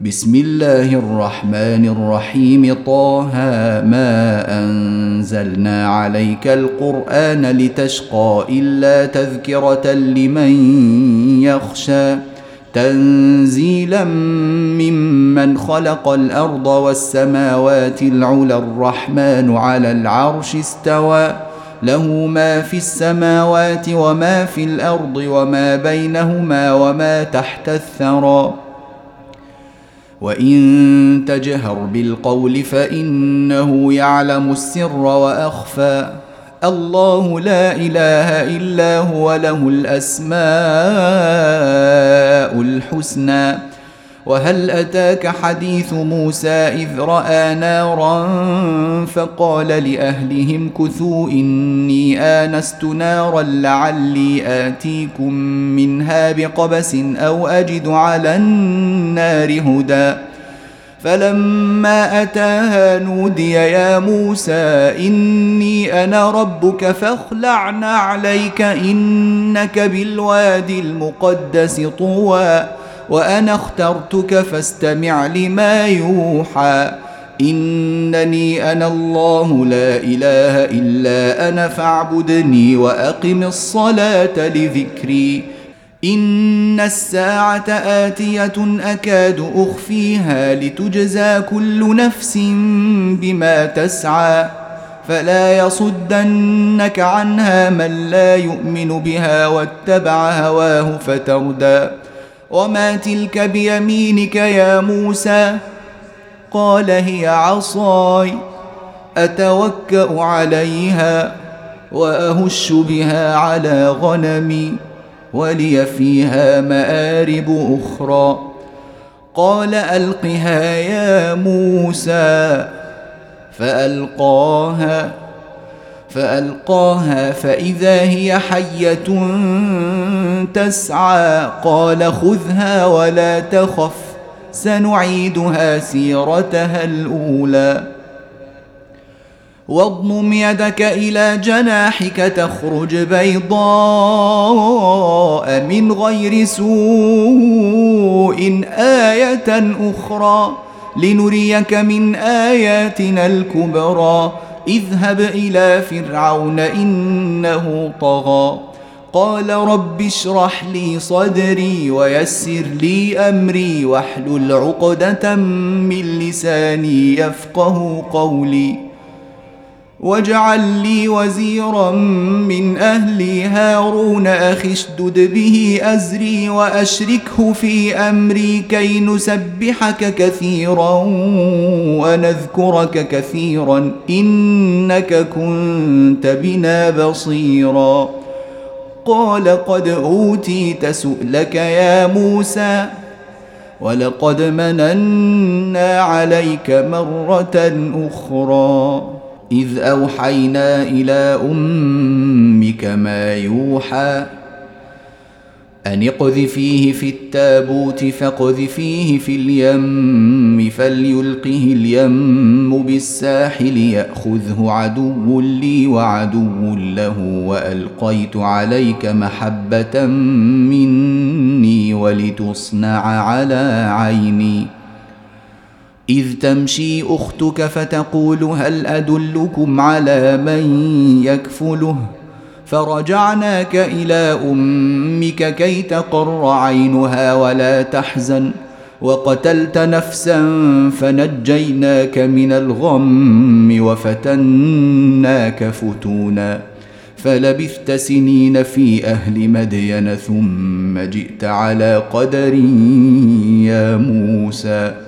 بسم الله الرحمن الرحيم. طه ما أنزلنا عليك القرآن لتشقى إلا تذكرة لمن يخشى. تنزيلا ممن خلق الأرض والسماوات العلى. الرحمن على العرش استوى. له ما في السماوات وما في الأرض وما بينهما وما تحت الثرى. وان تجهر بالقول فانه يعلم السر واخفى الله لا اله الا هو له الاسماء الحسنى وهل أتاك حديث موسى إذ رأى نارا فقال لأهلهم كثوا إني آنست نارا لعلي آتيكم منها بقبس أو أجد على النار هدى. فلما أتاها نودي يا موسى إني أنا ربك فاخلعن عليك إنك بالوادي المقدس طوى. وأنا اخترتك فاستمع لما يوحى. إنني أنا الله لا إله إلا أنا فاعبدني وأقم الصلاة لذكري. إن الساعة آتية أكاد أخفيها لتجزى كل نفس بما تسعى. فلا يصدنك عنها من لا يؤمن بها واتبع هواه فتردى. وما تلك بيمينك يا موسى؟ قال هي عصاي اتوكا عليها واهش بها على غنمي ولي فيها مارب أخرى. قال القها يا موسى فالقاها فألقاها فإذا هي حية تسعى. قال خذها ولا تخف سنعيدها سيرتها الأولى. واضمم يدك إلى جناحك تخرج بيضاء من غير سوء آية أخرى. لنريك من آياتنا الكبرى. اذهب إلى فرعون إنه طغى. قال رب اشرح لي صدري ويسر لي أمري واحلل عقدة من لساني يفقه قولي. واجعل لي وزيرا من أهلي هارون أخي اشدد به ازري واشركه في امري كي نسبحك كثيرا ونذكرك كثيرا انك كنت بنا بصيرا قال قد اوتيت سؤلك يا موسى ولقد مننا عليك مره أخرى إذ أوحينا إلى أمك ما يوحى أن اقذفيه في التابوت فاقذفيه في اليم فليلقه اليم بالساحل يأخذه عدو لي وعدو له وألقيت عليك محبة مني ولتصنع على عيني إذ تمشي أختك فتقول هل أدلكم على من يكفله؟ فرجعناك إلى أمك كي تقر عينها ولا تحزن. وقتلت نفسا فنجيناك من الغم وفتناك فتونا. فلبثت سنين في أهل مدين ثم جئت على قدر يا موسى.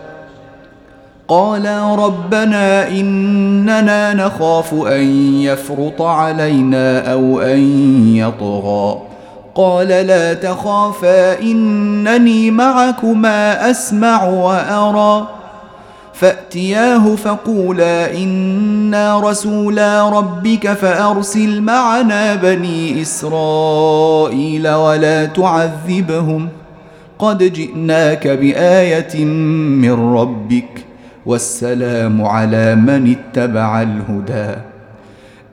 قالا ربنا إننا نخاف أن يفرط علينا أو أن يطغى. قال لا تخافا إنني معكما أسمع وأرى. فأتياه فقولا إنا رسولا ربك فأرسل معنا بني إسرائيل ولا تعذبهم. قد جئناك بآية من ربك. والسلام على من اتبع الهدى.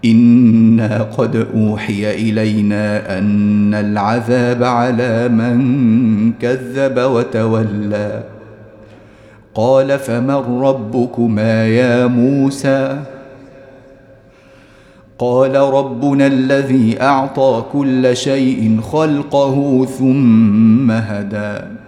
إنا قد أوحي إلينا أن العذاب على من كذب وتولى. قال فمن ربكما يا موسى؟ قال ربنا الذي أعطى كل شيء خلقه ثم هدى.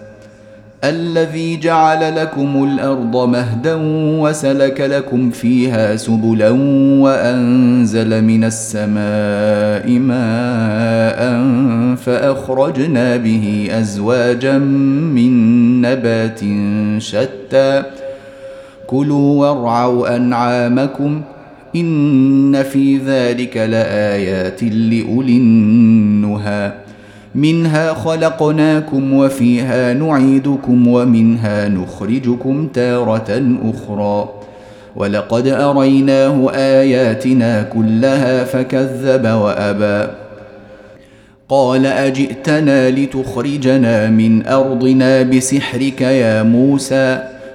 الذي جعل لكم الأرض مهدا وسلك لكم فيها سبلا وأنزل من السماء ماء فأخرجنا به أزواجا من نبات شتى. كلوا وارعوا أنعامكم إن في ذلك لآيات لأولي النهى. منها خلقناكم وفيها نعيدكم ومنها نخرجكم تارة أخرى. ولقد أريناه آياتنا كلها فكذب وأبى. قال أجئتنا لتخرجنا من أرضنا بسحرك يا موسى؟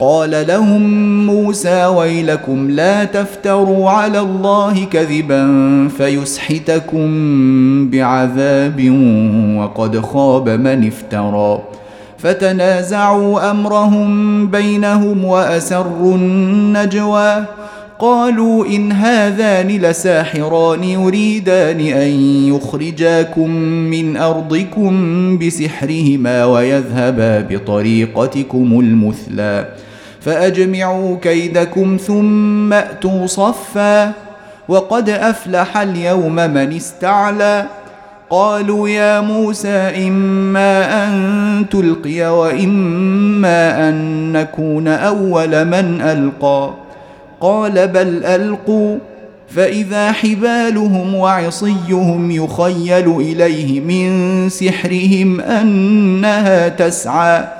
قال لهم موسى ويلكم لا تفتروا على الله كذبا فيسحتكم بعذاب وقد خاب من افترى. فتنازعوا أمرهم بينهم وأسروا النجوى. قالوا إن هذان لساحران يريدان أن يخرجاكم من أرضكم بسحرهما ويذهبا بطريقتكم المثلى. فأجمعوا كيدكم ثم أتوا صفا وقد أفلح اليوم من استعلى. قالوا يا موسى إما أن تلقي وإما أن نكون أول من ألقى. قال بل ألقوا فإذا حبالهم وعصيهم يخيل إليه من سحرهم أنها تسعى.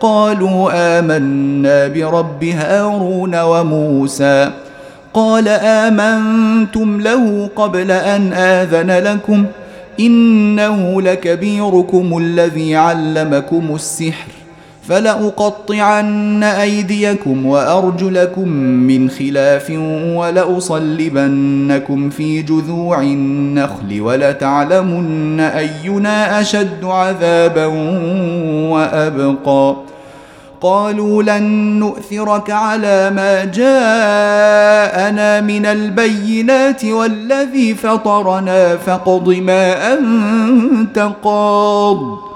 قالوا آمنا برب هارون وموسى. قال آمنتم له قبل أن آذن لكم. إنه لكبيركم الذي علمكم السحر. فلأقطعن أيديكم وأرجلكم من خلاف ولأصلبنكم في جذوع النخل ولتعلمن أينا أشد عذابا وأبقى. قالوا لن نؤثرك على ما جاءنا من البينات والذي فطرنا فاقض ما أنت قاض.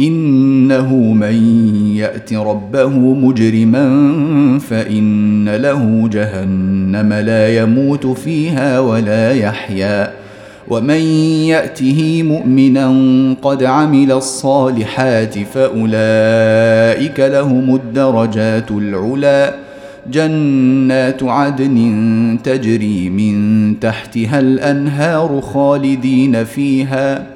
إنه من يأت ربه مجرما فإن له جهنم لا يموت فيها ولا يحيا. ومن يأته مؤمنا قد عمل الصالحات فأولئك لهم الدرجات العلى جنات عدن تجري من تحتها الأنهار خالدين فيها.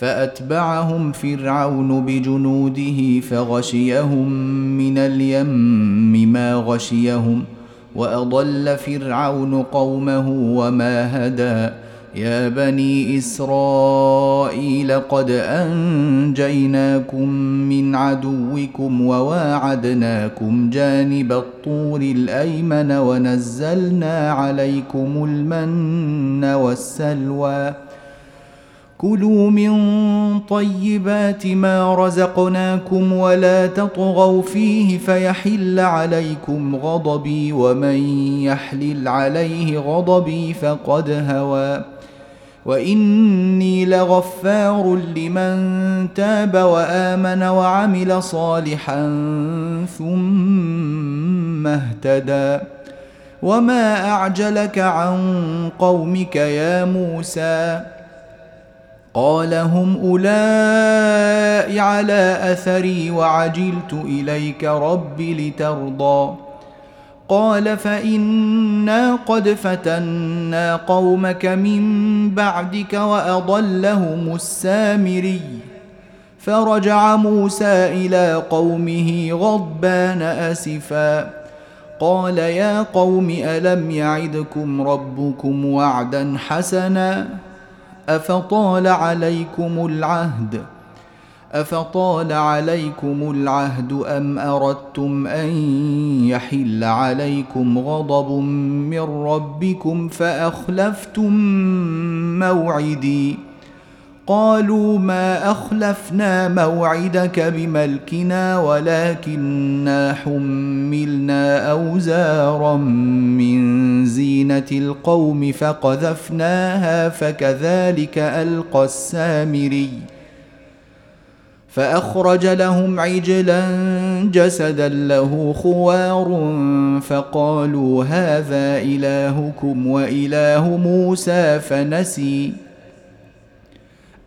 فأتبعهم فرعون بجنوده فغشيهم من اليم ما غشيهم وأضل فرعون قومه وما هدى. يا بني إسرائيل قد أنجيناكم من عدوكم وواعدناكم جانب الطور الأيمن ونزلنا عليكم المن والسلوى. كلوا من طيبات ما رزقناكم ولا تطغوا فيه فيحل عليكم غضبي ومن يحلل عليه غضبي فقد هوى. وإني لغفار لمن تاب وآمن وعمل صالحا ثم اهتدى. وما أعجلك عن قومك يا موسى؟ قال هم أولئك على أثري وعجلت إليك رب لترضى. قال فإنا قد فتنا قومك من بعدك وأضلهم السامري. فرجع موسى إلى قومه غضبان أسفا. قال يا قوم ألم يعدكم ربكم وعدا حسنا؟ أفطال عليكم العهد؟ أفطال عليكم العهد أم أردتم أن يحل عليكم غضب من ربكم فأخلفتم موعدي؟ قالوا ما أخلفنا موعدك بملكنا ولكنا حملنا أوزارا من زينة القوم فقذفناها فكذلك ألقى السامري فأخرج لهم عجلا جسدا له خوار فقالوا هذا إلهكم وإله موسى فنسي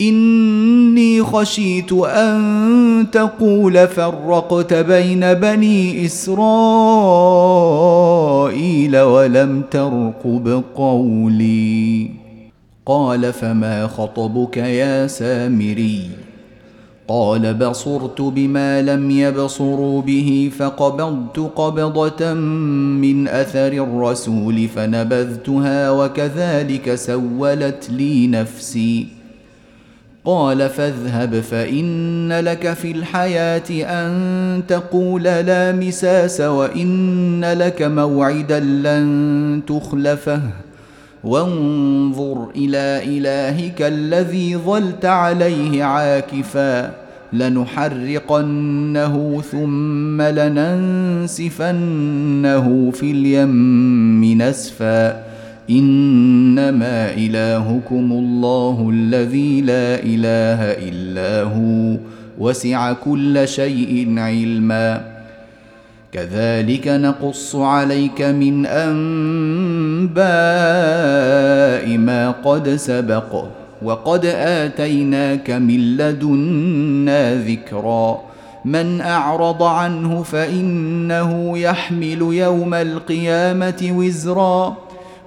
إني خشيت أن تقول فرقت بين بني إسرائيل ولم ترقب قولي قال فما خطبك يا سامري؟ قال بصرت بما لم يبصروا به فقبضت قبضة من أثر الرسول فنبذتها وكذلك سولت لي نفسي. قال فاذهب فإن لك في الحياة أن تقول لا مساس وإن لك موعدا لن تخلفه. وانظر إلى إلهك الذي ظلت عليه عاكفا. لنحرقنه ثم لننسفنه في اليم نسفا إنما إلهكم الله الذي لا إله إلا هو وسع كل شيء علما. كذلك نقص عليك من أنباء ما قد سبق وقد آتيناك من لدنا ذكرا. من أعرض عنه فإنه يحمل يوم القيامة وزرا.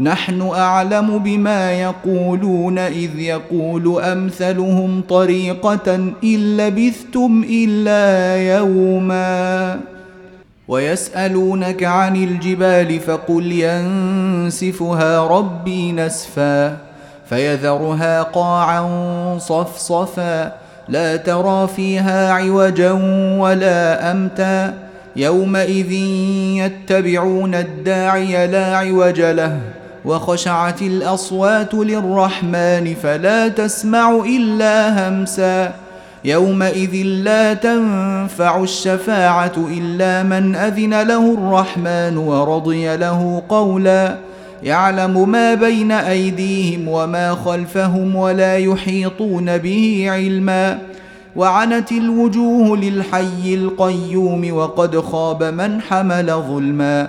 نحن أعلم بما يقولون إذ يقول أمثلهم طريقة إن لبثتم إلا يوما. ويسألونك عن الجبال فقل ينسفها ربي نسفا فيذرها قاعا صفصفا. لا ترى فيها عوجا ولا أمتا. يومئذ يتبعون الداعي لا عوج له وخشعت الأصوات للرحمن فلا تسمع إلا همسا. يومئذ لا تنفع الشفاعة إلا من أذن له الرحمن ورضي له قولا. يعلم ما بين أيديهم وما خلفهم ولا يحيطون به علما. وعنت الوجوه للحي القيوم وقد خاب من حمل ظلما.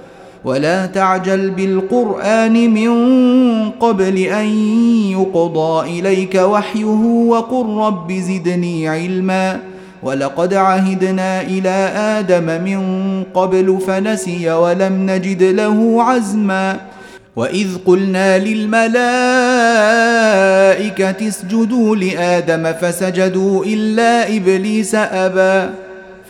ولا تعجل بالقرآن من قبل أن يقضى إليك وحيه وقل رب زدني علما ولقد عهدنا إلى آدم من قبل فنسي ولم نجد له عزما وإذ قلنا للملائكة اسجدوا لآدم فسجدوا إلا إبليس أبى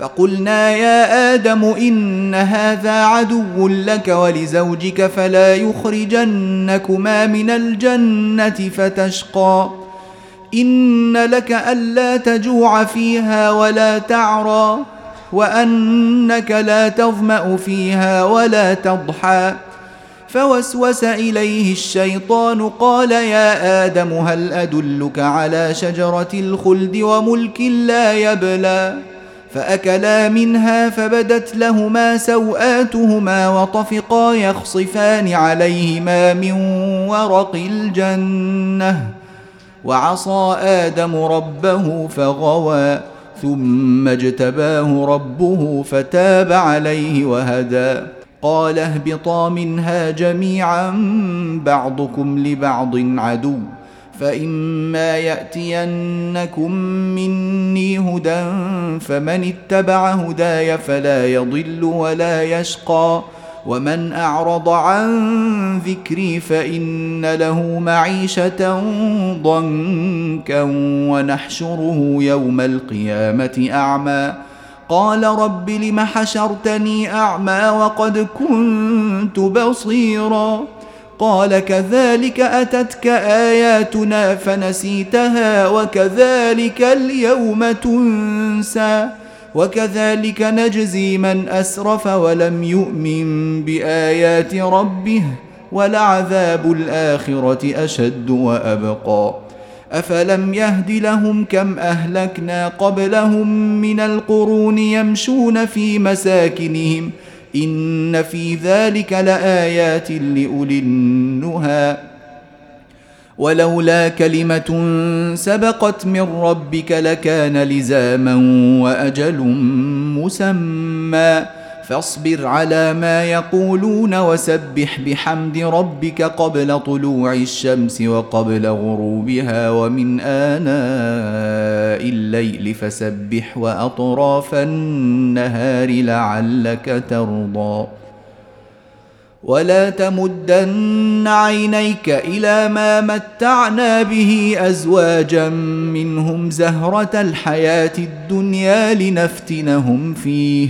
فقلنا يا آدم إن هذا عدو لك ولزوجك فلا يخرجنكما من الجنة فتشقى. إن لك ألا تجوع فيها ولا تعرى وأنك لا تظمأ فيها ولا تضحى. فوسوس إليه الشيطان قال يا آدم هل أدلك على شجرة الخلد وملك لا يبلى؟ فأكلا منها فبدت لهما سوآتهما وطفقا يخصفان عليهما من ورق الجنة. وعصى آدم ربه فغوى ثم اجتباه ربه فتاب عليه وهدى. قال اهبطا منها جميعا بعضكم لبعض عدو. فإما يأتينكم مني هدى فمن اتبع هداي فلا يضل ولا يشقى ومن أعرض عن ذكري فإن له معيشة ضنكا ونحشره يوم القيامة أعمى قال رب لم حشرتني أعمى وقد كنت بصيراً قال كذلك أتتك آياتنا فنسيتها وكذلك اليوم تنسى وكذلك نجزي من أسرف ولم يؤمن بآيات ربه ولعذاب الآخرة أشد وأبقى. أفلم يهد لهم كم أهلكنا قبلهم من القرون يمشون في مساكنهم إن في ذلك لآيات لأولي النهى. ولولا كلمة سبقت من ربك لكان لزاما وأجل مسمى. فاصبر على ما يقولون وسبح بحمد ربك قبل طلوع الشمس وقبل غروبها ومن آناء الليل فسبح وأطراف النهار لعلك ترضى. ولا تمدن عينيك إلى ما متعنا به أزواجا منهم زهرة الحياة الدنيا لنفتنهم فيه.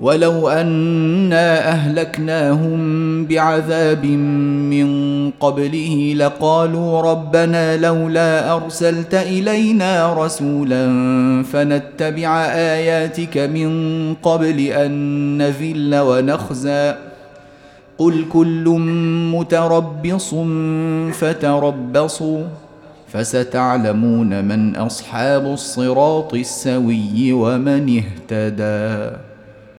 ولو أنا أهلكناهم بعذاب من قبله لقالوا ربنا لولا أرسلت إلينا رسولا فنتبع آياتك من قبل أن نذل ونخزى. قل كل متربص فتربصوا فستعلمون من أصحاب الصراط السوي ومن اهتدي